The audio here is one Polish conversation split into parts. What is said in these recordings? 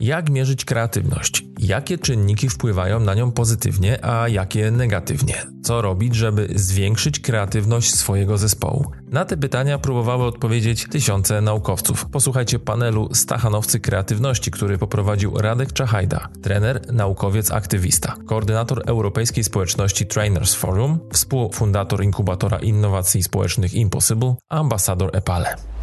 Jak mierzyć kreatywność? Jakie czynniki wpływają na nią pozytywnie, a jakie negatywnie? Co robić, żeby zwiększyć kreatywność swojego zespołu? Na te pytania próbowały odpowiedzieć tysiące naukowców. Posłuchajcie panelu Stachanowcy Kreatywności, który poprowadził Radek Czachajda, trener, naukowiec, aktywista, koordynator Europejskiej Społeczności Trainers Forum, współfundator inkubatora innowacji społecznych Impossible, ambasador EPALE.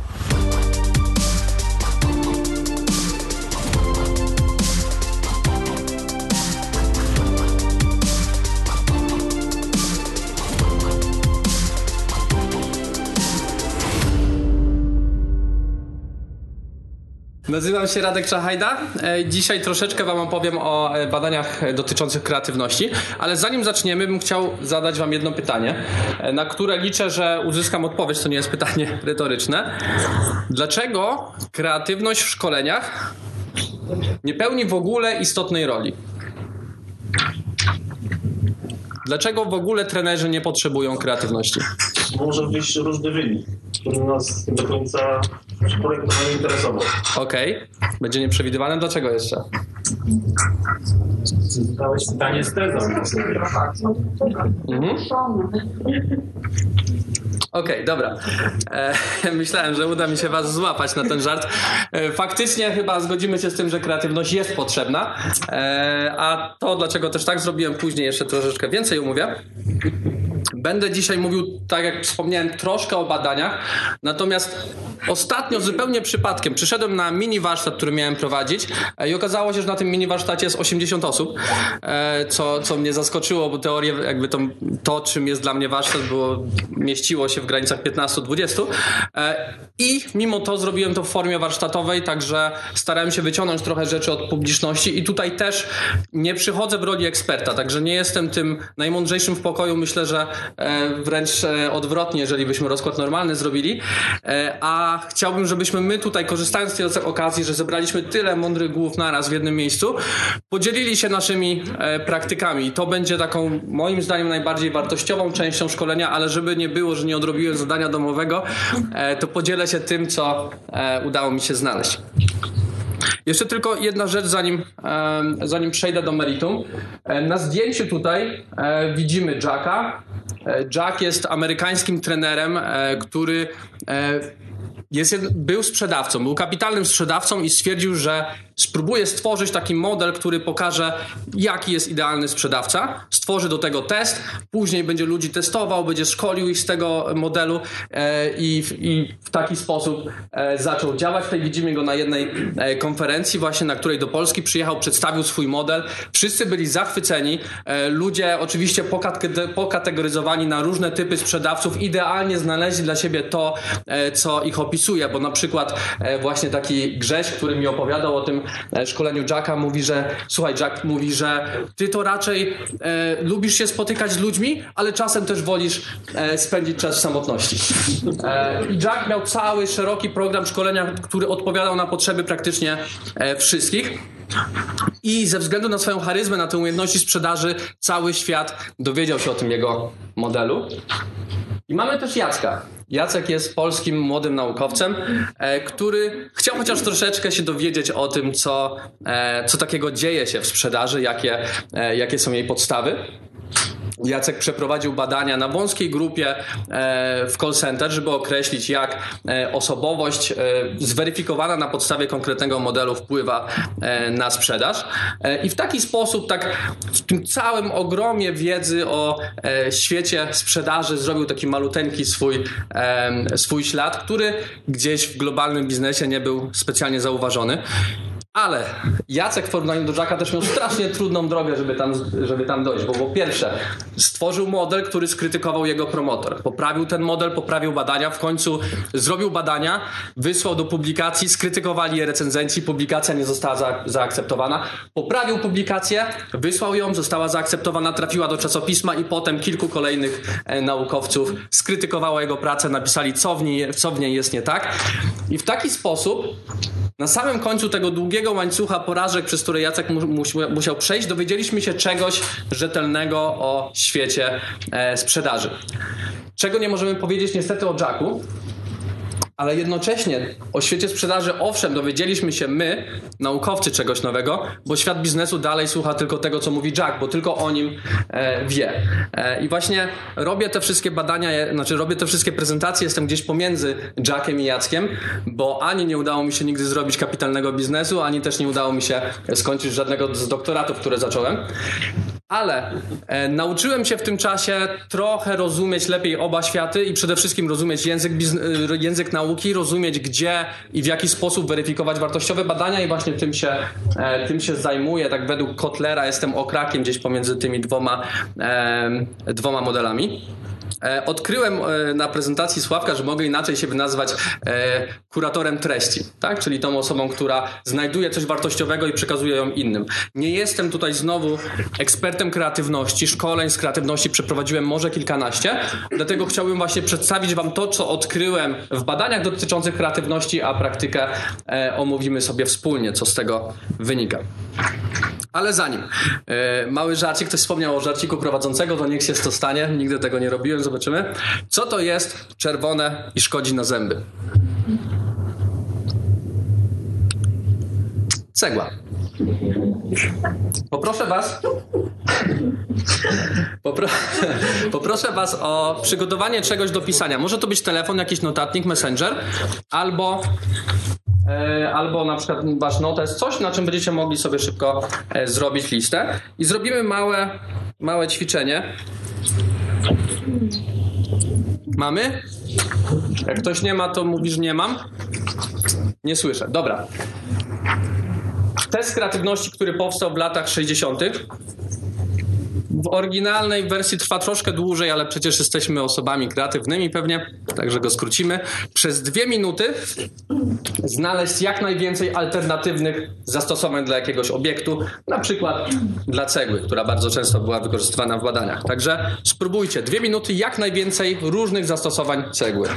Nazywam się Radek Czachajda. E, dzisiaj troszeczkę Wam opowiem o e, badaniach dotyczących kreatywności, ale zanim zaczniemy, bym chciał zadać Wam jedno pytanie, e, na które liczę, że uzyskam odpowiedź. To nie jest pytanie retoryczne. Dlaczego kreatywność w szkoleniach nie pełni w ogóle istotnej roli? Dlaczego w ogóle trenerzy nie potrzebują kreatywności? Może być różny wynik, który nas do końca projektowanie interesował. Okej, okay. będzie nieprzewidywalne. Dlaczego jeszcze? Zadałeś pytanie z tezą. Mhm. Okej, okay, dobra. E, myślałem, że uda mi się was złapać na ten żart. E, faktycznie chyba zgodzimy się z tym, że kreatywność jest potrzebna, e, a to dlaczego też tak zrobiłem później jeszcze troszeczkę więcej umówię. Będę dzisiaj mówił, tak jak wspomniałem, troszkę o badaniach, natomiast ostatnio zupełnie przypadkiem przyszedłem na mini warsztat, który miałem prowadzić e, i okazało się, że na tym mini warsztacie jest 80 osób, e, co, co mnie zaskoczyło, bo teorię, jakby to, to, czym jest dla mnie warsztat, było, mieściło się w granicach 15-20 e, i mimo to zrobiłem to w formie warsztatowej, także starałem się wyciągnąć trochę rzeczy od publiczności i tutaj też nie przychodzę w roli eksperta, także nie jestem tym najmądrzejszym w pokoju, myślę, że wręcz e, odwrotnie, jeżeli byśmy rozkład normalny zrobili. E, a chciałbym, żebyśmy my tutaj, korzystając z tej okazji, że zebraliśmy tyle mądrych głów naraz w jednym miejscu, podzielili się naszymi praktykami. I to będzie taką, moim zdaniem, najbardziej wartościową częścią szkolenia, ale żeby nie było, że nie odrobiłem zadania domowego, to podzielę się tym, co udało mi się znaleźć. Jeszcze tylko jedna rzecz, zanim, zanim przejdę do meritum. Na zdjęciu tutaj widzimy Jacka. E, Jack jest amerykańskim trenerem, e, który e, jest, był sprzedawcą, był kapitalnym sprzedawcą i stwierdził, że spróbuje stworzyć taki model, który pokaże, jaki jest idealny sprzedawca. Stworzy do tego test, później będzie ludzi testował, będzie szkolił ich z tego modelu e, i, w, i, w taki sposób e, zaczął działać. Tutaj widzimy go na jednej e, konferencji, właśnie na której do Polski przyjechał, przedstawił swój model. Wszyscy byli zachwyceni. Ludzie oczywiście pokategoryzowani na różne typy sprzedawców, idealnie znaleźli dla siebie to, co ich opisuje, bo na przykład właśnie taki Grześ, który mi opowiadał o tym szkoleniu Jacka mówi, że słuchaj, Jack mówi, że ty to raczej e, lubisz się spotykać z ludźmi, ale czasem też wolisz e, spędzić czas w samotności. E, I Jack miał cały szeroki program szkolenia, który odpowiadał na potrzeby praktycznie e, wszystkich. I ze względu na swoją charyzmę, na te umiejętności sprzedaży, cały świat dowiedział się o tym jego modelu. I mamy też Jacka. Jacek jest polskim młodym naukowcem, e, który chciał chociaż troszeczkę się dowiedzieć o tym, co, e, co takiego dzieje się w sprzedaży, jakie, e, jakie są jej podstawy. Jacek przeprowadził badania na wąskiej grupie e, w call center, żeby określić, jak e, osobowość e, zweryfikowana na podstawie konkretnego modelu wpływa na sprzedaż. I w taki sposób, tak w tym całym ogromie wiedzy o świecie sprzedaży, zrobił taki maluteńki swój, swój ślad, który gdzieś w globalnym biznesie nie był specjalnie zauważony. Ale Jacek w porównaniu do Jacka też miał strasznie trudną drogę, żeby tam, żeby tam dojść, bo po pierwsze stworzył model, który skrytykował jego promotor. Poprawił ten model, poprawił badania, w końcu zrobił badania, wysłał do publikacji, skrytykowali je recenzenci, publikacja nie została za, zaakceptowana. Poprawił publikację, wysłał ją, została zaakceptowana, trafiła do czasopisma i potem kilku kolejnych e, naukowców skrytykowało jego pracę, napisali co w, niej, co w niej jest nie tak. I w taki sposób na samym końcu tego długiego łańcucha porażek, przez które Jacek mu, musiał przejść, dowiedzieliśmy się czegoś rzetelnego o świecie e, sprzedaży. Czego nie możemy powiedzieć niestety o Jacku, ale jednocześnie o świecie sprzedaży, owszem, dowiedzieliśmy się my, naukowcy, czegoś nowego, bo świat biznesu dalej słucha tylko tego, co mówi Jack, bo tylko o nim e, wie. E, I właśnie robię te wszystkie badania, je, znaczy robię te wszystkie prezentacje, jestem gdzieś pomiędzy Jackiem i Jackiem, bo ani nie udało mi się nigdy zrobić kapitalnego biznesu, ani też nie udało mi się skończyć żadnego z doktoratów, które zacząłem. Ale e, nauczyłem się w tym czasie trochę rozumieć lepiej oba światy i przede wszystkim rozumieć język, e, język nauki, rozumieć gdzie i w jaki sposób weryfikować wartościowe badania i właśnie tym się, e, tym się zajmuję. Tak według Kotlera jestem okrakiem gdzieś pomiędzy tymi dwoma, e, dwoma modelami. E, odkryłem e, na prezentacji Sławka, że mogę inaczej się nazwać e, kuratorem treści, tak? czyli tą osobą, która znajduje coś wartościowego i przekazuje ją innym. Nie jestem tutaj znowu ekspertem kreatywności, szkoleń z kreatywności przeprowadziłem może kilkanaście, dlatego chciałbym właśnie przedstawić Wam to, co odkryłem w badaniach dotyczących kreatywności, a praktykę omówimy sobie wspólnie, co z tego wynika. Ale zanim, mały żarcik, ktoś wspomniał o żarciku prowadzącego, to niech się to stanie, nigdy tego nie robiłem, zobaczymy. Co to jest czerwone i szkodzi na zęby? Cegła. Poproszę Was. Popro... Poproszę Was o przygotowanie czegoś do pisania. Może to być telefon, jakiś notatnik, messenger, albo e, albo na przykład wasz notes, coś na czym będziecie mogli sobie szybko e, zrobić listę i zrobimy małe, małe ćwiczenie. Mamy? Jak ktoś nie ma, to mówisz nie mam? Nie słyszę. Dobra. Test kreatywności, który powstał w latach 60. W oryginalnej wersji trwa troszkę dłużej, ale przecież jesteśmy osobami kreatywnymi pewnie, także go skrócimy. Przez dwie minuty znaleźć jak najwięcej alternatywnych zastosowań dla jakiegoś obiektu, na przykład dla cegły, która bardzo często była wykorzystywana w badaniach. Także spróbujcie dwie minuty jak najwięcej różnych zastosowań cegły.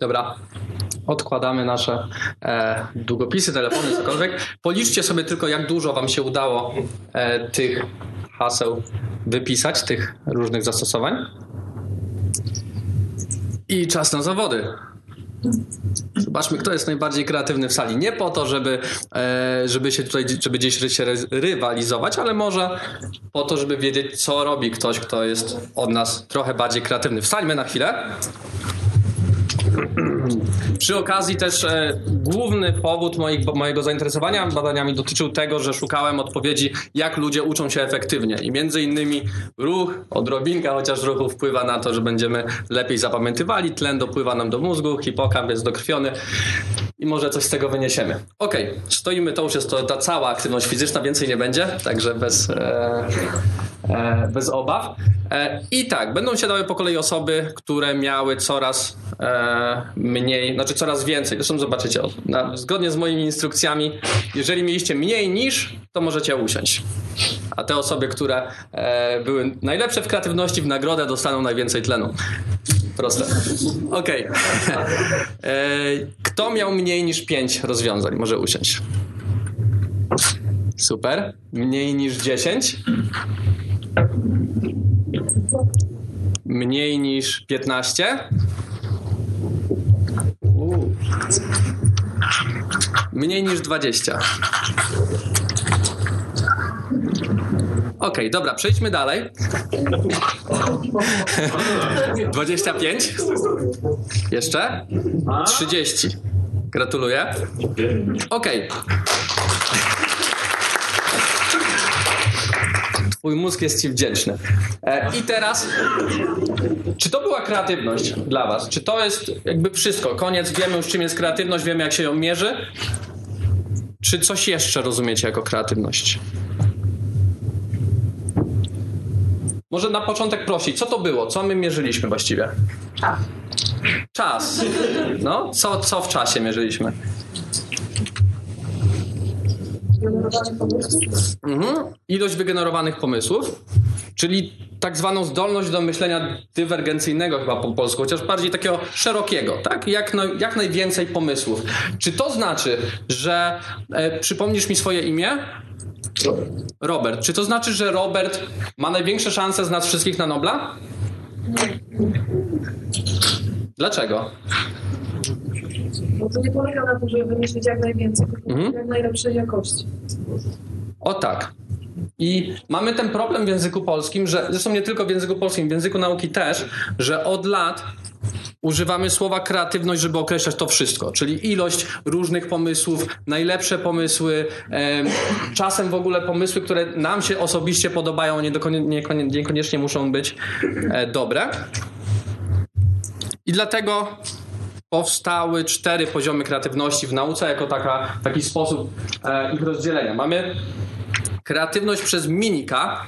Dobra, odkładamy nasze e, długopisy, telefony, cokolwiek. Policzcie sobie tylko, jak dużo Wam się udało e, tych haseł wypisać, tych różnych zastosowań. I czas na zawody. Zobaczmy, kto jest najbardziej kreatywny w sali. Nie po to, żeby, e, żeby się tutaj, żeby gdzieś się rywalizować, ale może po to, żeby wiedzieć, co robi ktoś, kto jest od nas trochę bardziej kreatywny. Wstańmy na chwilę. Przy okazji też e, główny powód moich, mojego zainteresowania badaniami dotyczył tego, że szukałem odpowiedzi, jak ludzie uczą się efektywnie. I między innymi ruch, odrobinka chociaż ruchu wpływa na to, że będziemy lepiej zapamiętywali, tlen dopływa nam do mózgu, hipokamp jest dokrwiony i może coś z tego wyniesiemy. Ok, stoimy, to już jest to, ta cała aktywność fizyczna, więcej nie będzie, także bez, e, e, bez obaw. E, I tak, będą się dały po kolei osoby, które miały coraz e, mniej, znaczy coraz więcej. Zresztą zobaczycie, na, zgodnie z moimi instrukcjami, jeżeli mieliście mniej niż, to możecie usiąść. A te osoby, które e, były najlepsze w kreatywności, w nagrodę dostaną najwięcej tlenu. Proste. Okej. Okay. Kto miał mniej niż 5 rozwiązań? Może usiąść. Super. Mniej niż 10? Mniej niż 15? Mniej niż 20. Okej, okay, dobra, przejdźmy dalej. 25? Jeszcze? 30. Gratuluję. Okej. Okay. Twój mózg jest ci wdzięczny. E, I teraz, czy to była kreatywność dla was? Czy to jest jakby wszystko? Koniec, wiemy już czym jest kreatywność, wiemy jak się ją mierzy? Czy coś jeszcze rozumiecie jako kreatywność? Może na początek prosić, co to było? Co my mierzyliśmy właściwie? Czas. Czas. No, co, co w czasie mierzyliśmy? Mhm. Ilość wygenerowanych pomysłów, czyli tak zwaną zdolność do myślenia dywergencyjnego chyba po polsku, chociaż bardziej takiego szerokiego, tak? Jak, jak najwięcej pomysłów. Czy to znaczy, że e, przypomnisz mi swoje imię? Robert. Czy to znaczy, że Robert ma największe szanse z nas wszystkich na Nobla? Dlaczego? Bo to nie polega na tym, żeby wymyślić jak najwięcej, tylko Mhm. jak najlepszej jakości. O tak. I mamy ten problem w języku polskim, że zresztą nie tylko w języku polskim, w języku nauki też, że od lat używamy słowa kreatywność, żeby określać to wszystko, czyli ilość różnych pomysłów, najlepsze pomysły, em, czasem w ogóle pomysły, które nam się osobiście podobają, niekoniecznie muszą być e, dobre. I dlatego powstały cztery poziomy kreatywności w nauce jako taka, taki sposób e, ich rozdzielenia. Mamy kreatywność przez minika.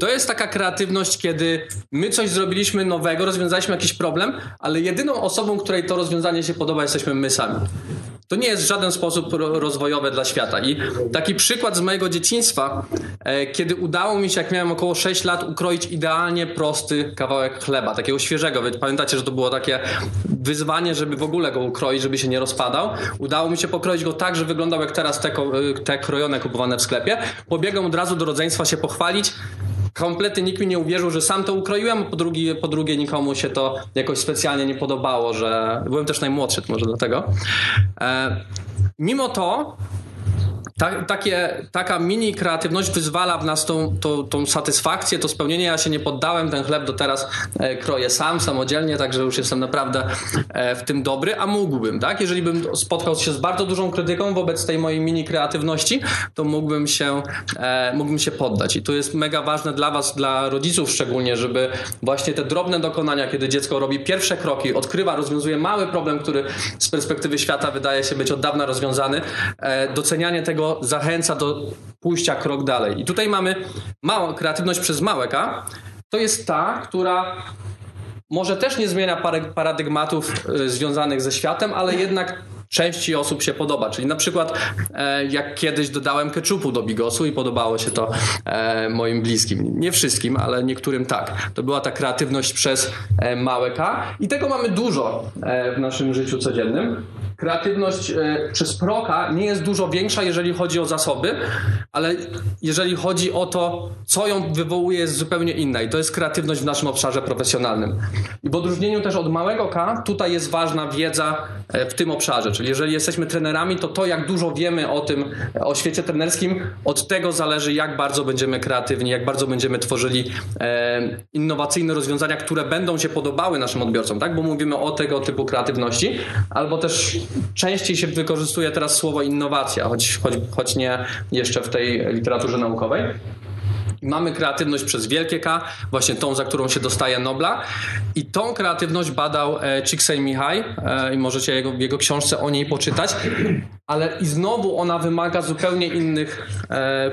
To jest taka kreatywność, kiedy my coś zrobiliśmy nowego, rozwiązaliśmy jakiś problem, ale jedyną osobą, której to rozwiązanie się podoba, jesteśmy my sami. To nie jest w żaden sposób ro- rozwojowe dla świata. I taki przykład z mojego dzieciństwa, e, kiedy udało mi się, jak miałem około 6 lat, ukroić idealnie prosty kawałek chleba, takiego świeżego. Wy pamiętacie, że to było takie wyzwanie, żeby w ogóle go ukroić, żeby się nie rozpadał. Udało mi się pokroić go tak, że wyglądał jak teraz te, ko- te krojone kupowane w sklepie. Pobiegłem od razu do rodzeństwa się pochwalić. Kompletnie nikt mi nie uwierzył, że sam to ukroiłem, po drugie, po drugie nikomu się to jakoś specjalnie nie podobało, że byłem też najmłodszy, może dlatego. E, mimo to ta, takie, taka mini kreatywność wyzwala w nas tą, tą, tą satysfakcję, to spełnienie. Ja się nie poddałem, ten chleb do teraz e, kroję sam, samodzielnie, także już jestem naprawdę e, w tym dobry, a mógłbym, tak? Jeżeli bym spotkał się z bardzo dużą krytyką wobec tej mojej mini kreatywności, to mógłbym się, e, mógłbym się poddać. I to jest mega ważne dla Was, dla rodziców szczególnie, żeby właśnie te drobne dokonania, kiedy dziecko robi pierwsze kroki, odkrywa, rozwiązuje mały problem, który z perspektywy świata wydaje się być od dawna rozwiązany, docenianie tego zachęca do pójścia krok dalej. I tutaj mamy małą kreatywność przez małe. To jest ta, która może też nie zmienia paradygmatów y, związanych ze światem, ale jednak części osób się podoba. Czyli na przykład e, jak kiedyś dodałem keczupu do bigosu i podobało się to e, moim bliskim. Nie wszystkim, ale niektórym tak. To była ta kreatywność przez e, małe i tego mamy dużo w naszym życiu codziennym. Kreatywność e, przez proka nie jest dużo większa, jeżeli chodzi o zasoby, ale jeżeli chodzi o to, co ją wywołuje, jest zupełnie inna i to jest kreatywność w naszym obszarze profesjonalnym. I w odróżnieniu też od małego K, tutaj jest ważna wiedza e, w tym obszarze, czyli jeżeli jesteśmy trenerami, to to, jak dużo wiemy o tym, o świecie trenerskim, od tego zależy, jak bardzo będziemy kreatywni, jak bardzo będziemy tworzyli e, innowacyjne rozwiązania, które będą się podobały naszym odbiorcom, tak? Bo mówimy o tego typu kreatywności, albo też częściej się wykorzystuje teraz słowo innowacja, choć, choć, choć nie jeszcze w tej literaturze naukowej. I Mamy kreatywność przez wielkie K, właśnie tą, za którą się dostaje Nobla. I tą kreatywność badał e, Csikszentmihalyi e, i możecie jego, jego książce o niej poczytać. Ale i znowu ona wymaga zupełnie innych, e,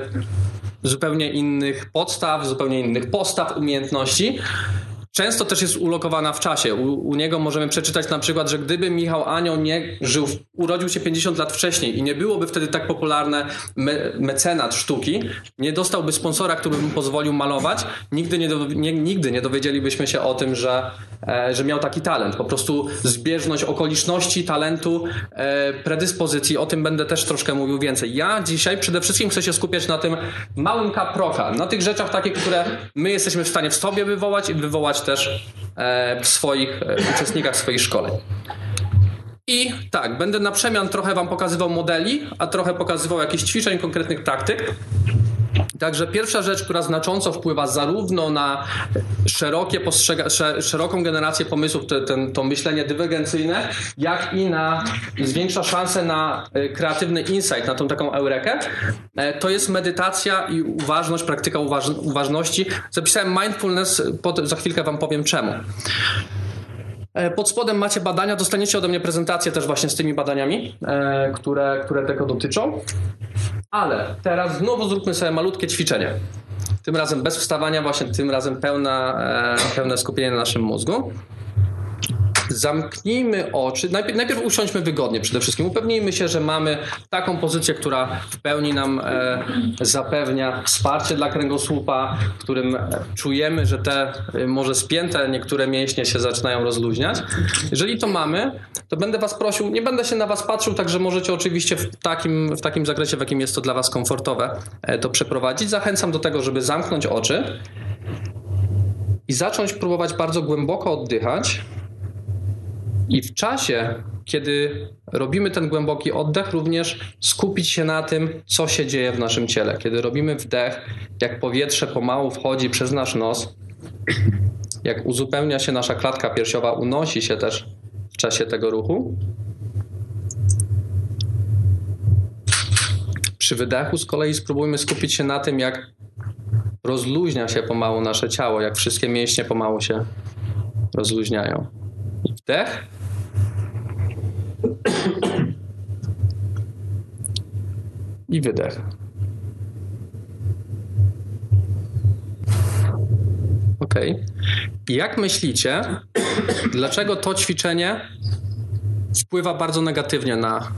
zupełnie innych podstaw, zupełnie innych postaw, umiejętności. Często też jest ulokowana w czasie. U, u niego możemy przeczytać na przykład, że gdyby Michał Anioł nie żył, urodził się 50 lat wcześniej i nie byłoby wtedy tak popularne me, mecenat sztuki, nie dostałby sponsora, który by mu pozwolił malować, nigdy nie, do, nie, nigdy nie dowiedzielibyśmy się o tym, że, e, że miał taki talent. Po prostu zbieżność okoliczności, talentu, e, predyspozycji, o tym będę też troszkę mówił więcej. Ja dzisiaj przede wszystkim chcę się skupiać na tym małym kaproka, na tych rzeczach takich, które my jesteśmy w stanie w sobie wywołać i wywołać też e, w swoich e, uczestnikach swoich szkoleń. I tak, będę na przemian trochę Wam pokazywał modeli, a trochę pokazywał jakichś ćwiczeń, konkretnych praktyk. Także pierwsza rzecz, która znacząco wpływa zarówno na szerokie postrzega- sze- szeroką generację pomysłów, te, ten, to myślenie dywergencyjne, jak i na zwiększa szansę na e, kreatywny insight, na tą taką eurekę, e, to jest medytacja i uważność, praktyka uważ- uważności. Zapisałem mindfulness, pod, za chwilkę Wam powiem czemu. E, Pod spodem macie badania, dostaniecie ode mnie prezentację też właśnie z tymi badaniami, e, które, które tego dotyczą. Ale teraz znowu zróbmy sobie malutkie ćwiczenie. Tym razem bez wstawania, właśnie tym razem pełna, e, pełne skupienie na naszym mózgu. Zamknijmy oczy. Najpierw, najpierw usiądźmy wygodnie przede wszystkim. Upewnijmy się, że mamy taką pozycję, która w pełni nam e, zapewnia wsparcie dla kręgosłupa, w którym czujemy, że te e, może spięte niektóre mięśnie się zaczynają rozluźniać. Jeżeli to mamy, to będę Was prosił, nie będę się na Was patrzył, także możecie oczywiście w takim, w takim zakresie, w jakim jest to dla Was komfortowe, e, to przeprowadzić. Zachęcam do tego, żeby zamknąć oczy i zacząć próbować bardzo głęboko oddychać. I w czasie, kiedy robimy ten głęboki oddech, również skupić się na tym, co się dzieje w naszym ciele. Kiedy robimy wdech, jak powietrze pomału wchodzi przez nasz nos, jak uzupełnia się nasza klatka piersiowa, unosi się też w czasie tego ruchu. Przy wydechu z kolei spróbujmy skupić się na tym, jak rozluźnia się pomału nasze ciało, jak wszystkie mięśnie pomału się rozluźniają. Wdech. I wydech. Ok. Jak myślicie, dlaczego to ćwiczenie wpływa bardzo negatywnie na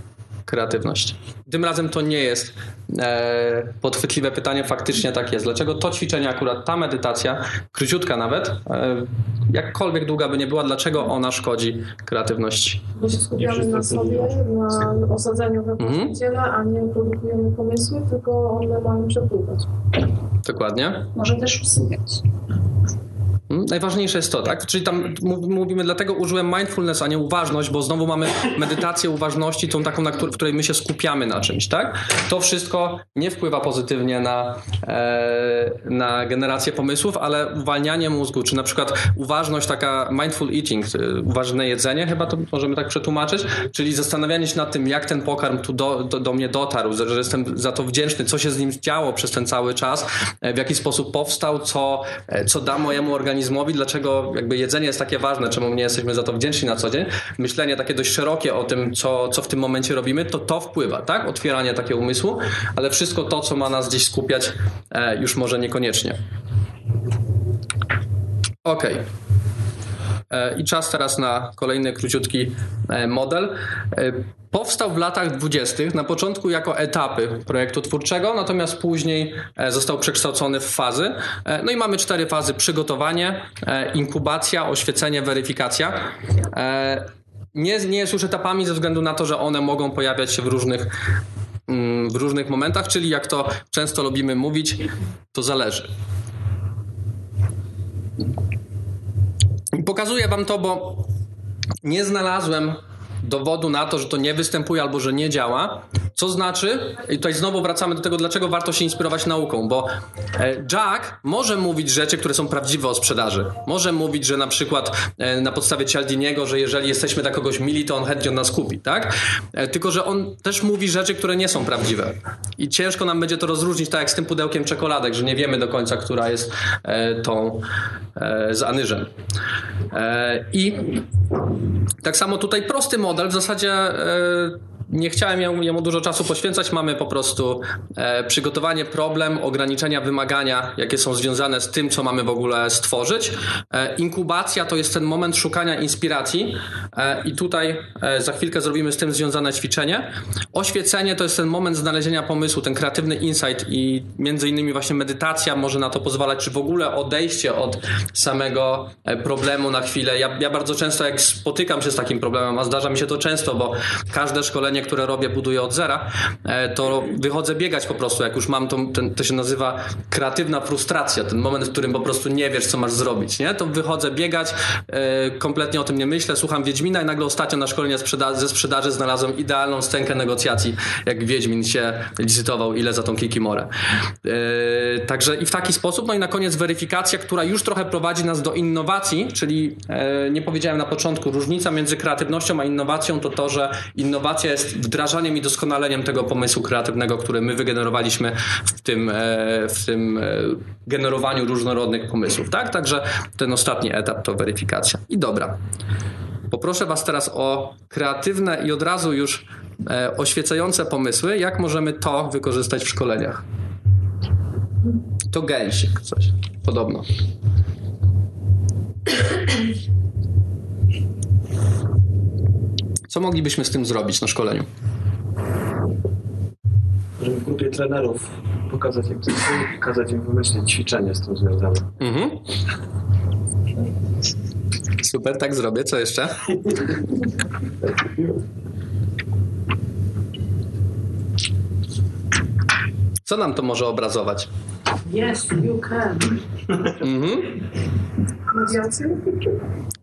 kreatywność? Tym razem to nie jest e, podchwytliwe pytanie, faktycznie tak jest. Dlaczego to ćwiczenie, akurat ta medytacja, króciutka nawet, e, jakkolwiek długa by nie była, dlaczego ona szkodzi kreatywności? Bo się skupiamy na sobie, na osadzeniu we własnym Mhm. ciele, a nie produkujemy pomysły, tylko one mają przepływać. Dokładnie. Może też usypiać. Najważniejsze jest to, tak? Czyli tam mów- mówimy, dlatego użyłem mindfulness, a nie uważność, bo znowu mamy medytację uważności, tą taką, na któr- w której my się skupiamy na czymś, tak? To wszystko nie wpływa pozytywnie na, e, na generację pomysłów, ale uwalnianie mózgu, czy na przykład uważność taka mindful eating, y, uważne jedzenie, chyba to możemy tak przetłumaczyć, czyli zastanawianie się nad tym, jak ten pokarm tu do, do, do mnie dotarł, że że jestem za to wdzięczny, co się z nim działo przez ten cały czas, e, w jaki sposób powstał, co, e, co da mojemu organizmowi, dlaczego jakby jedzenie jest takie ważne, czemu nie jesteśmy za to wdzięczni na co dzień. Myślenie takie dość szerokie o tym, co, co w tym momencie robimy, to to wpływa, tak? Otwieranie takiego umysłu, ale wszystko to, co ma nas gdzieś skupiać, e, już może niekoniecznie. Okej. E, I czas teraz na kolejny króciutki e, model. E, Powstał w latach dwudziestych, na początku jako etapy projektu twórczego, natomiast później e, został przekształcony w fazy. E, No i mamy cztery fazy: przygotowanie, e, inkubacja, oświecenie, weryfikacja. E, Nie, nie jest już etapami ze względu na to, że one mogą pojawiać się w różnych, mm, w różnych momentach, czyli jak to często lubimy mówić, to zależy. Pokazuję wam to, bo nie znalazłem dowodu na to, że to nie występuje albo że nie działa. Co znaczy, i tutaj znowu wracamy do tego, dlaczego warto się inspirować nauką, bo e, Jack może mówić rzeczy, które są prawdziwe o sprzedaży. Może mówić, że na przykład e, na podstawie Cialdiniego, że jeżeli jesteśmy dla kogoś mili, to on chętnie nas kupi, tak? E, Tylko, że on też mówi rzeczy, które nie są prawdziwe. I ciężko nam będzie to rozróżnić, tak jak z tym pudełkiem czekoladek, że nie wiemy do końca, która jest tą z anyżem. I tak samo tutaj prosty model, w zasadzie e, nie chciałem jemu, dużo czasu poświęcać. Mamy po prostu e, przygotowanie, problem, ograniczenia, wymagania, jakie są związane z tym, co mamy w ogóle stworzyć. E, inkubacja to jest ten moment szukania inspiracji e, i tutaj za chwilkę zrobimy z tym związane ćwiczenie. Oświecenie to jest ten moment znalezienia pomysłu, ten kreatywny insight i między innymi właśnie medytacja może na to pozwalać, czy w ogóle odejście od samego problemu na chwilę. Ja, ja bardzo często jak spotykam się z takim problemem, a zdarza mi się to często, bo każde szkolenie, które robię, buduję od zera, e, to wychodzę biegać po prostu, jak już mam to, ten, to się nazywa kreatywna frustracja, ten moment, w którym po prostu nie wiesz, co masz zrobić, nie? To wychodzę biegać, e, kompletnie o tym nie myślę, słucham Wiedźmina i nagle ostatnio na szkoleniu sprzeda- ze sprzedaży znalazłem idealną scenkę negocjacji, jak Wiedźmin się licytował, ile za tą Kikimorę. E, także i w taki sposób, no i na koniec weryfikacja, która już trochę prowadzi nas do innowacji, czyli nie powiedziałem na początku, różnica między kreatywnością a innowacją to to, że innowacja jest wdrażaniem i doskonaleniem tego pomysłu kreatywnego, który my wygenerowaliśmy w tym, e, w tym e, generowaniu różnorodnych pomysłów, tak? Także ten ostatni etap to weryfikacja. I dobra. Poproszę Was teraz o kreatywne i od razu już e, oświecające pomysły, jak możemy to wykorzystać w szkoleniach. To gęsik, coś podobno. Co moglibyśmy z tym zrobić na szkoleniu? Żeby w grupie trenerów pokazać im coś i kazać im wymyślić ćwiczenie z tym związane. Mhm. Super, tak zrobię. Co jeszcze? Co nam to może obrazować? Yes, you can. Mhm.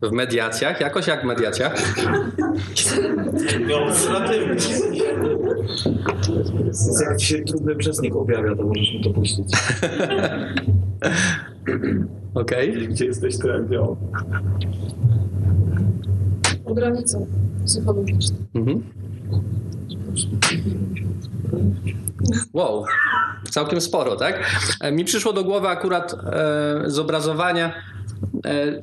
W mediacjach? Jakoś jak w mediacjach? Demonstratywnie. Jak ci się trudny przesnik objawia, to możesz mi to puścić. Okej. Gdzie jesteś trenerem? O granicę psychologiczną. Mhm. Wow, całkiem sporo, tak? E, Mi przyszło do głowy akurat e, zobrazowanie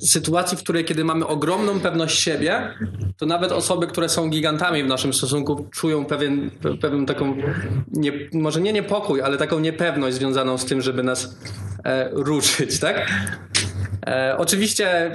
sytuacji, w której kiedy mamy ogromną pewność siebie, to nawet osoby, które są gigantami w naszym stosunku, czują pewien, pe- pewien taką, nie, może nie niepokój, ale taką niepewność związaną z tym, żeby nas e, ruszyć, tak? E, oczywiście e,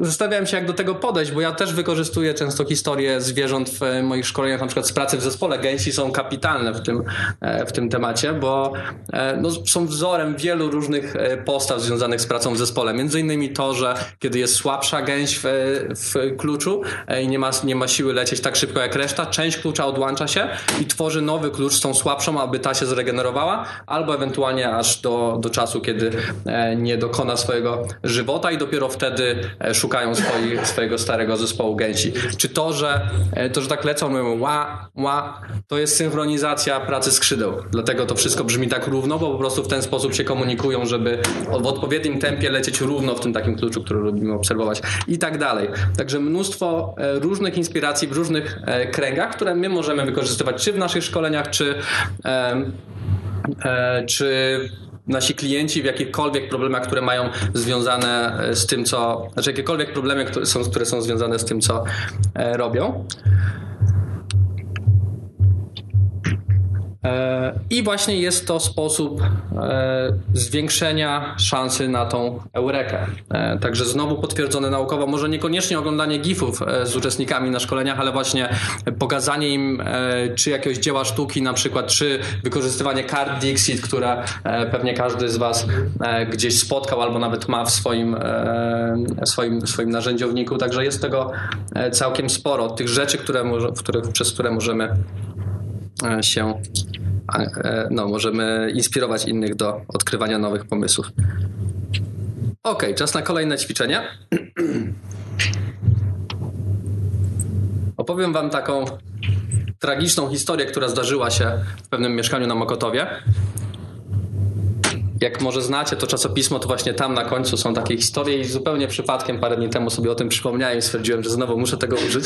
zastanawiałem się, jak do tego podejść, bo ja też wykorzystuję często historie zwierząt w moich szkoleniach, na przykład z pracy w zespole. Gęsi są kapitalne w tym, e, w tym temacie, bo e, no, są wzorem wielu różnych postaw związanych z pracą w zespole. Między innymi to, że kiedy jest słabsza gęś w, w kluczu i nie ma, nie ma siły lecieć tak szybko jak reszta, część klucza odłącza się i tworzy nowy klucz z tą słabszą, aby ta się zregenerowała, albo ewentualnie aż do, do czasu, kiedy nie dokona swojego żywota i dopiero wtedy e, szukają swoi, swojego starego zespołu gęsi. Czy to, że e, to, że tak lecą, mówią ła, ła, to jest synchronizacja pracy skrzydeł. Dlatego to wszystko brzmi tak równo, bo po prostu w ten sposób się komunikują, żeby w odpowiednim tempie lecieć równo w tym takim kluczu, który lubimy obserwować i tak dalej. Także mnóstwo e, różnych inspiracji w różnych kręgach, które my możemy wykorzystywać czy w naszych szkoleniach, czy czy nasi klienci w jakichkolwiek problemach, które mają związane e, z tym, co, znaczy jakiekolwiek problemy, które są, które są związane z tym, co e, robią. I właśnie jest to sposób e, zwiększenia szansy na tą eurekę. E, Także znowu potwierdzone naukowo, może niekoniecznie oglądanie gifów e, z uczestnikami na szkoleniach, ale właśnie pokazanie im e, czy jakiegoś dzieła sztuki na przykład, czy wykorzystywanie kart Dixit, które e, pewnie każdy z Was e, gdzieś spotkał albo nawet ma w swoim, e, swoim, swoim narzędziowniku. Także jest tego e, całkiem sporo. Tych rzeczy, które, w których, przez które możemy e, się a, e, no, możemy inspirować innych do odkrywania nowych pomysłów. Ok, czas na kolejne ćwiczenie. Opowiem Wam taką tragiczną historię, która zdarzyła się w pewnym mieszkaniu na Mokotowie. Jak może znacie to czasopismo, to właśnie tam na końcu są takie historie i zupełnie przypadkiem parę dni temu sobie o tym przypomniałem i stwierdziłem, że znowu muszę tego użyć.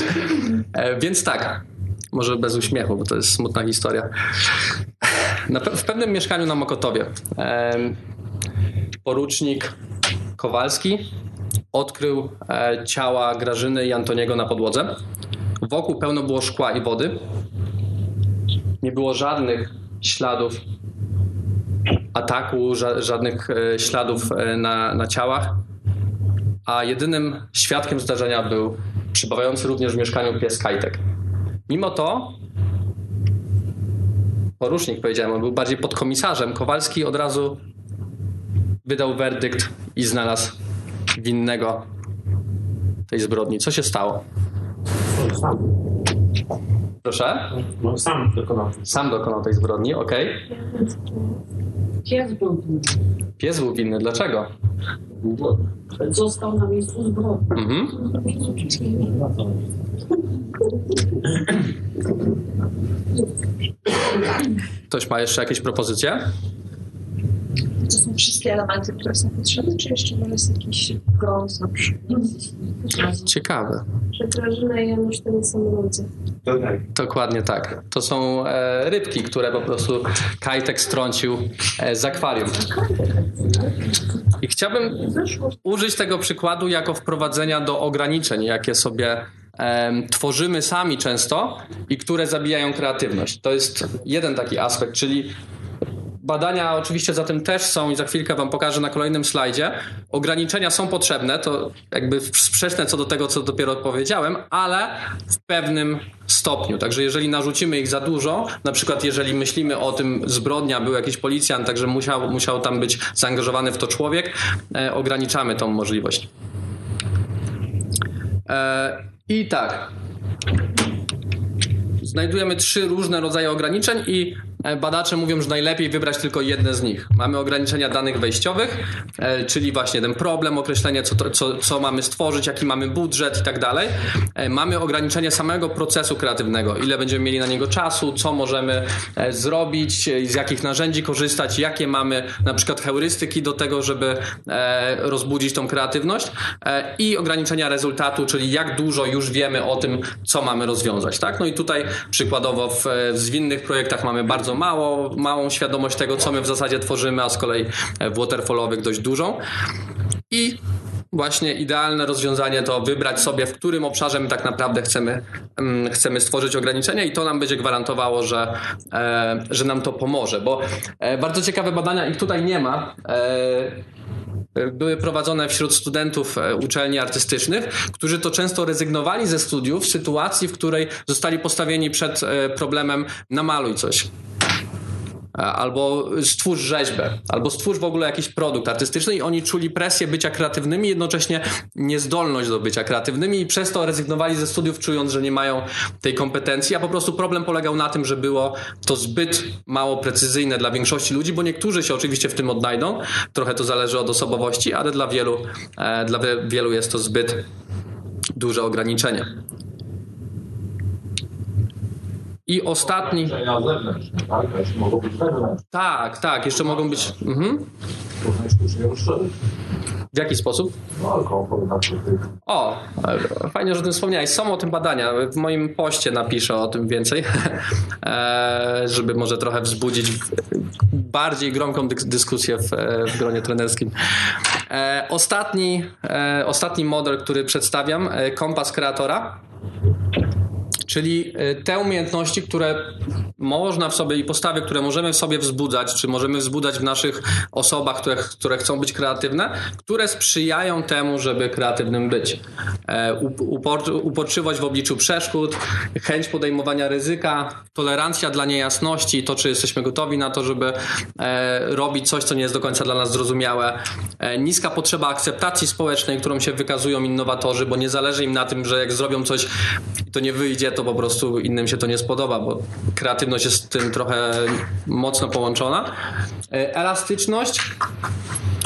E, więc tak, może bez uśmiechu, bo to jest smutna historia. W pewnym mieszkaniu na Mokotowie em, porucznik Kowalski odkrył e, ciała Grażyny i Antoniego na podłodze. Wokół pełno było szkła i wody. Nie było żadnych śladów ataku, ża- żadnych e, śladów e, na, na ciałach. A jedynym świadkiem zdarzenia był przybywający również w mieszkaniu pies Kajtek. Mimo to porucznik, powiedziałem, on był bardziej podkomisarzem. Kowalski od razu wydał werdykt i znalazł winnego tej zbrodni. Co się stało? Sam. Proszę? No, sam dokonał. Sam dokonał tej zbrodni, okej. Pies był winny. Pies był winny, dlaczego? Został na miejscu zbrodni. Mhm. Ktoś ma jeszcze jakieś propozycje? To są wszystkie elementy, które są potrzebne, czy jeszcze jest jakiś brąz na przykład? Ciekawe. Że Grażyna i Janusz to nie są ludzie. Tak. Dokładnie tak. To są e, rybki, które po prostu Kajtek strącił e, z akwarium. I chciałbym użyć tego przykładu jako wprowadzenia do ograniczeń, jakie sobie em, tworzymy sami często i które zabijają kreatywność. To jest jeden taki aspekt, czyli badania oczywiście za tym też są i za chwilkę Wam pokażę na kolejnym slajdzie. Ograniczenia są potrzebne, to jakby sprzeczne co do tego, co dopiero powiedziałem, ale w pewnym stopniu. Także jeżeli narzucimy ich za dużo, na przykład jeżeli myślimy o tym zbrodnia, był jakiś policjant, także musiał, musiał tam być zaangażowany w to człowiek, e, ograniczamy tą możliwość. E, I tak. Znajdujemy trzy różne rodzaje ograniczeń i badacze mówią, że najlepiej wybrać tylko jedne z nich. Mamy ograniczenia danych wejściowych, e, czyli właśnie ten problem, określenie, co, co, co mamy stworzyć, jaki mamy budżet i tak dalej. E, Mamy ograniczenie samego procesu kreatywnego, ile będziemy mieli na niego czasu, co możemy e, zrobić, e, z jakich narzędzi korzystać, jakie mamy na przykład heurystyki do tego, żeby e, rozbudzić tą kreatywność e, i ograniczenia rezultatu, czyli jak dużo już wiemy o tym, co mamy rozwiązać. Tak? No i tutaj przykładowo w zwinnych projektach mamy bardzo mało, małą świadomość tego, co my w zasadzie tworzymy, a z kolei w waterfallowych dość dużą. I właśnie idealne rozwiązanie to wybrać sobie, w którym obszarze my tak naprawdę chcemy, mm, chcemy stworzyć ograniczenia i to nam będzie gwarantowało, że, e, że nam to pomoże. Bo e, bardzo ciekawe badania, ich tutaj nie ma. E, były prowadzone wśród studentów uczelni artystycznych, którzy to często rezygnowali ze studiów w sytuacji, w której zostali postawieni przed problemem namaluj coś. E, Albo stwórz rzeźbę, albo stwórz w ogóle jakiś produkt artystyczny i oni czuli presję bycia kreatywnymi, jednocześnie niezdolność do bycia kreatywnymi i przez to rezygnowali ze studiów, czując, że nie mają tej kompetencji, a po prostu problem polegał na tym, że było to zbyt mało precyzyjne dla większości ludzi, bo niektórzy się oczywiście w tym odnajdą, trochę to zależy od osobowości, ale dla wielu, e, dla wie- wielu jest to zbyt duże ograniczenie. I ostatni. Tak? Tak, tak, jeszcze mogą być. Mhm. W jaki sposób? No. O, fajnie, że o tym wspomniałeś. Są o tym badania. W moim poście napiszę o tym więcej, e, żeby może trochę wzbudzić bardziej gromką dyskusję w, e, w gronie trenerskim. E, Ostatni, ostatni model, który przedstawiam, kompas kreatora. Czyli y, te umiejętności, które można w sobie i postawy, które możemy w sobie wzbudzać, czy możemy wzbudzać w naszych osobach, które, które chcą być kreatywne, które sprzyjają temu, żeby kreatywnym być. E, up- upor, uporczywość w obliczu przeszkód, chęć podejmowania ryzyka, tolerancja dla niejasności, to czy jesteśmy gotowi na to, żeby e, robić coś, co nie jest do końca dla nas zrozumiałe, e, niska potrzeba akceptacji społecznej, którą się wykazują innowatorzy, bo nie zależy im na tym, że jak zrobią coś i to nie wyjdzie, to po prostu innym się to nie spodoba, bo kreatywność jest z tym trochę mocno połączona. E, Elastyczność,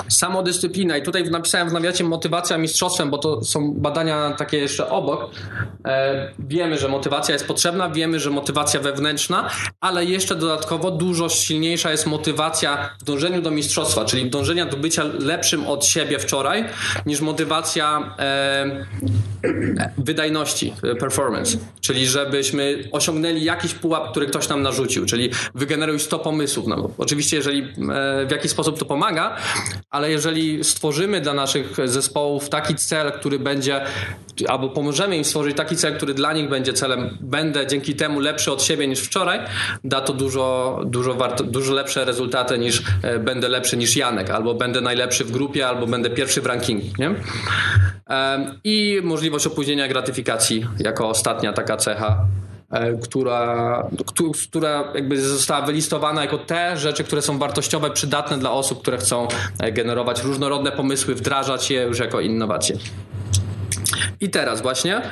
samodyscyplina i tutaj napisałem w nawiacie motywacja mistrzostwem, bo to są badania takie jeszcze obok. E, wiemy, że motywacja jest potrzebna, wiemy, że motywacja wewnętrzna, ale jeszcze dodatkowo dużo silniejsza jest motywacja w dążeniu do mistrzostwa, czyli dążenia do bycia lepszym od siebie wczoraj, niż motywacja e, wydajności, performance, czyli żebyśmy osiągnęli jakiś pułap, który ktoś nam narzucił, czyli wygeneruj 100 pomysłów. No, oczywiście, jeżeli e, w jakiś sposób to pomaga, ale jeżeli stworzymy dla naszych zespołów taki cel, który będzie, albo pomożemy im stworzyć taki cel, który dla nich będzie celem, będę dzięki temu lepszy od siebie niż wczoraj, da to dużo, dużo, dużo lepsze rezultaty niż e, będę lepszy niż Janek, albo będę najlepszy w grupie, albo będę pierwszy w rankingu. Nie? I możliwość opóźnienia gratyfikacji jako ostatnia taka cecha, e, która, któ- która jakby została wylistowana jako te rzeczy, które są wartościowe, przydatne dla osób, które chcą e, generować różnorodne pomysły, wdrażać je już jako innowacje. I teraz właśnie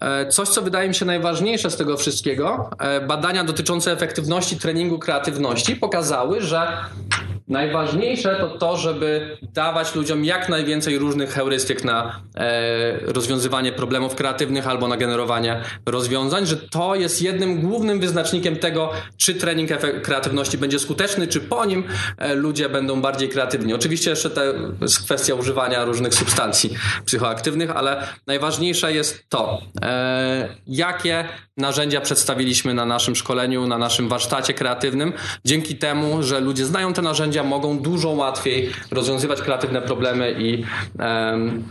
e, coś, co wydaje mi się najważniejsze z tego wszystkiego, badania dotyczące efektywności treningu kreatywności pokazały, że Najważniejsze to to, żeby dawać ludziom jak najwięcej różnych heurystyk na e, rozwiązywanie problemów kreatywnych albo na generowanie rozwiązań, że to jest jednym głównym wyznacznikiem tego, czy trening kreatywności będzie skuteczny, czy po nim e, ludzie będą bardziej kreatywni. Oczywiście jeszcze to jest kwestia używania różnych substancji psychoaktywnych, ale najważniejsze jest to, e, jakie narzędzia przedstawiliśmy na naszym szkoleniu, na naszym warsztacie kreatywnym. Dzięki temu, że ludzie znają te narzędzia, mogą dużo łatwiej rozwiązywać kreatywne problemy i em,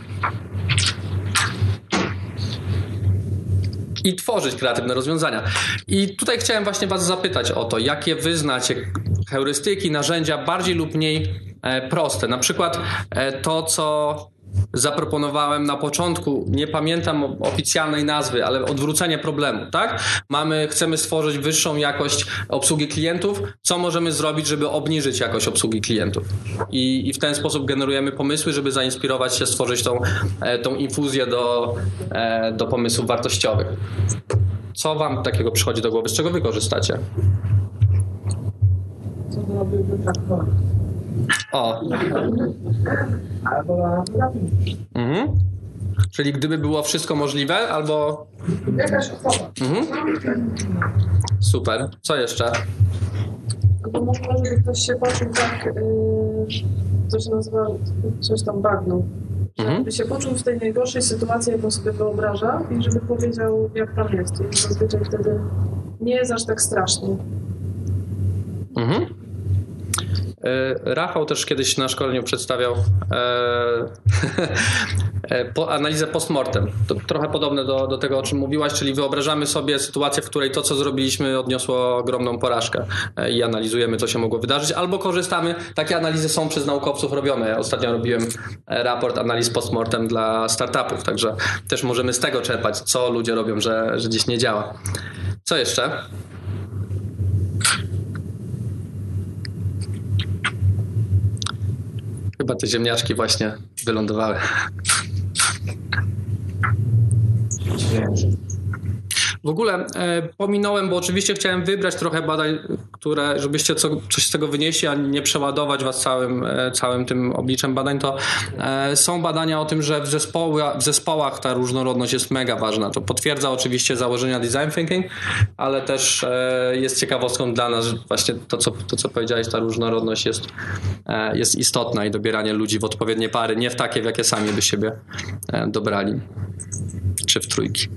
i tworzyć kreatywne rozwiązania. I tutaj chciałem właśnie Was zapytać o to, jakie wy znacie heurystyki, narzędzia bardziej lub mniej e, proste. Na przykład e, to, co zaproponowałem na początku, nie pamiętam oficjalnej nazwy, ale odwrócenie problemu, tak? Mamy, chcemy stworzyć wyższą jakość obsługi klientów. Co możemy zrobić, żeby obniżyć jakość obsługi klientów? I, i w ten sposób generujemy pomysły, żeby zainspirować się, stworzyć tą, e, tą infuzję do, e, do pomysłów wartościowych. Co wam takiego przychodzi do głowy? Z czego wy korzystacie? Co to traktor? O, Albo mhm. Czyli gdyby było wszystko możliwe, albo... Jakaś osoba. Mhm. Super. Co jeszcze? Albo może, żeby ktoś się poczuł tak, yy, to się nazywa coś tam bagno. Mhm. Żeby się poczuł w tej najgorszej sytuacji, jaką sobie wyobraża i żeby powiedział, jak tam jest. I zazwyczaj wtedy nie jest aż tak strasznie. Mhm. E, Rafał też kiedyś na szkoleniu przedstawiał e, e, po, analizę postmortem. To trochę podobne do, do tego, o czym mówiłaś, czyli wyobrażamy sobie sytuację, w której to, co zrobiliśmy, odniosło ogromną porażkę i analizujemy, co się mogło wydarzyć, albo korzystamy, takie analizy są przez naukowców robione. Ja ostatnio robiłem raport analiz postmortem dla startupów, także też możemy z tego czerpać, co ludzie robią, że, że gdzieś nie działa. Co jeszcze? Chyba te ziemniaczki właśnie wylądowały. W ogóle e, pominąłem, bo oczywiście chciałem wybrać trochę badań, które, żebyście co, coś z tego wynieśli, a nie przeładować was całym, e, całym tym obliczem badań, to e, są badania o tym, że w, zespoła, w zespołach ta różnorodność jest mega ważna. To potwierdza oczywiście założenia design thinking, ale też e, jest ciekawostką dla nas, że właśnie to co, to, co powiedziałeś, ta różnorodność jest, e, jest istotna i dobieranie ludzi w odpowiednie pary, nie w takie, w jakie sami by siebie e, dobrali, czy w trójki.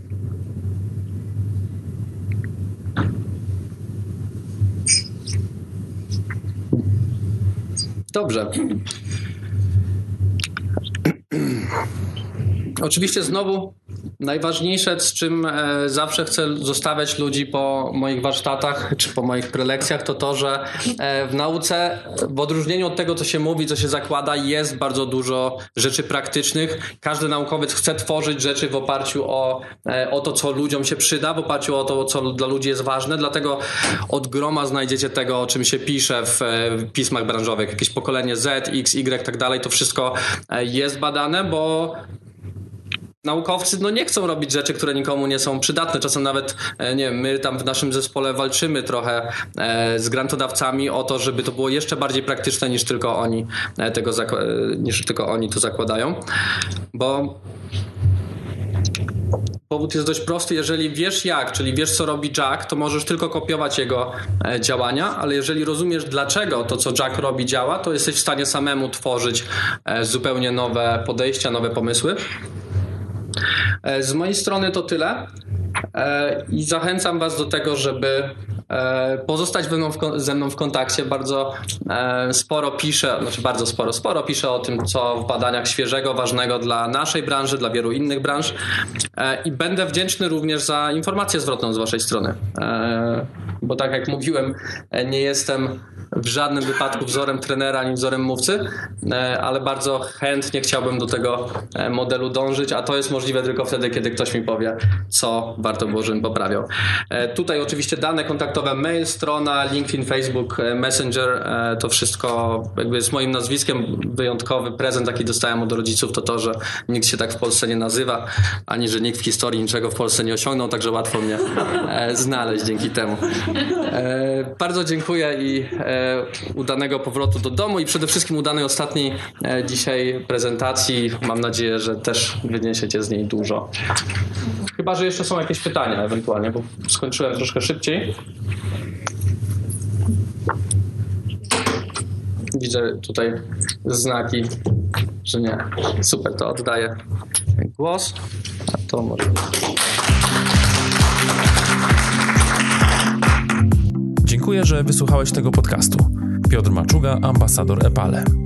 Dobrze. Oczywiście znowu najważniejsze, z czym e, zawsze chcę zostawiać ludzi po moich warsztatach czy po moich prelekcjach, to to, że e, w nauce, w odróżnieniu od tego, co się mówi, co się zakłada, jest bardzo dużo rzeczy praktycznych. Każdy naukowiec chce tworzyć rzeczy w oparciu o, e, o to, co ludziom się przyda, w oparciu o to, co dla ludzi jest ważne. Dlatego od groma znajdziecie tego, o czym się pisze w, pismach branżowych. Jakieś pokolenie Z, X, Y, tak dalej. To wszystko jest badane, bo naukowcy no nie chcą robić rzeczy, które nikomu nie są przydatne. Czasem nawet, e, nie wiem, my tam w naszym zespole walczymy trochę e, z grantodawcami o to, żeby to było jeszcze bardziej praktyczne niż tylko oni e, tego niż tylko oni to zakładają. Bo Powód jest dość prosty. Jeżeli wiesz jak, czyli wiesz co robi Jack, to możesz tylko kopiować jego działania, ale jeżeli rozumiesz dlaczego to, co Jack robi, działa, to jesteś w stanie samemu tworzyć zupełnie nowe podejścia, nowe pomysły. E, Z mojej strony to tyle. E, I zachęcam Was do tego, żeby pozostać ze mną w, kontakcie. Bardzo e, sporo piszę, znaczy bardzo sporo, sporo piszę o tym, co w badaniach świeżego, ważnego dla naszej branży, dla wielu innych branż. E, I będę wdzięczny również za informację zwrotną z Waszej strony. E, Bo tak jak mówiłem, e, nie jestem w żadnym wypadku wzorem trenera ani wzorem mówcy, e, ale bardzo chętnie chciałbym do tego e, modelu dążyć, a to jest możliwe tylko wtedy, kiedy ktoś mi powie, co warto było, żebym poprawiał. E, Tutaj oczywiście dane kontaktowe, mail, strona, LinkedIn, Facebook, e, Messenger, e, to wszystko jakby z moim nazwiskiem wyjątkowy prezent, jaki dostałem od rodziców, to to, że nikt się tak w Polsce nie nazywa, ani że nikt w historii niczego w Polsce nie osiągnął, także łatwo mnie e, znaleźć dzięki temu. Bardzo dziękuję i udanego powrotu do domu i przede wszystkim udanej ostatniej dzisiaj prezentacji. Mam nadzieję, że też wyniesiecie z niej dużo. Chyba, że jeszcze są jakieś pytania ewentualnie, bo skończyłem troszkę szybciej. Widzę tutaj znaki, że nie. Super, to oddaję głos. A to może. Dziękuję, że wysłuchałeś tego podcastu. Piotr Maczuga, ambasador Epale.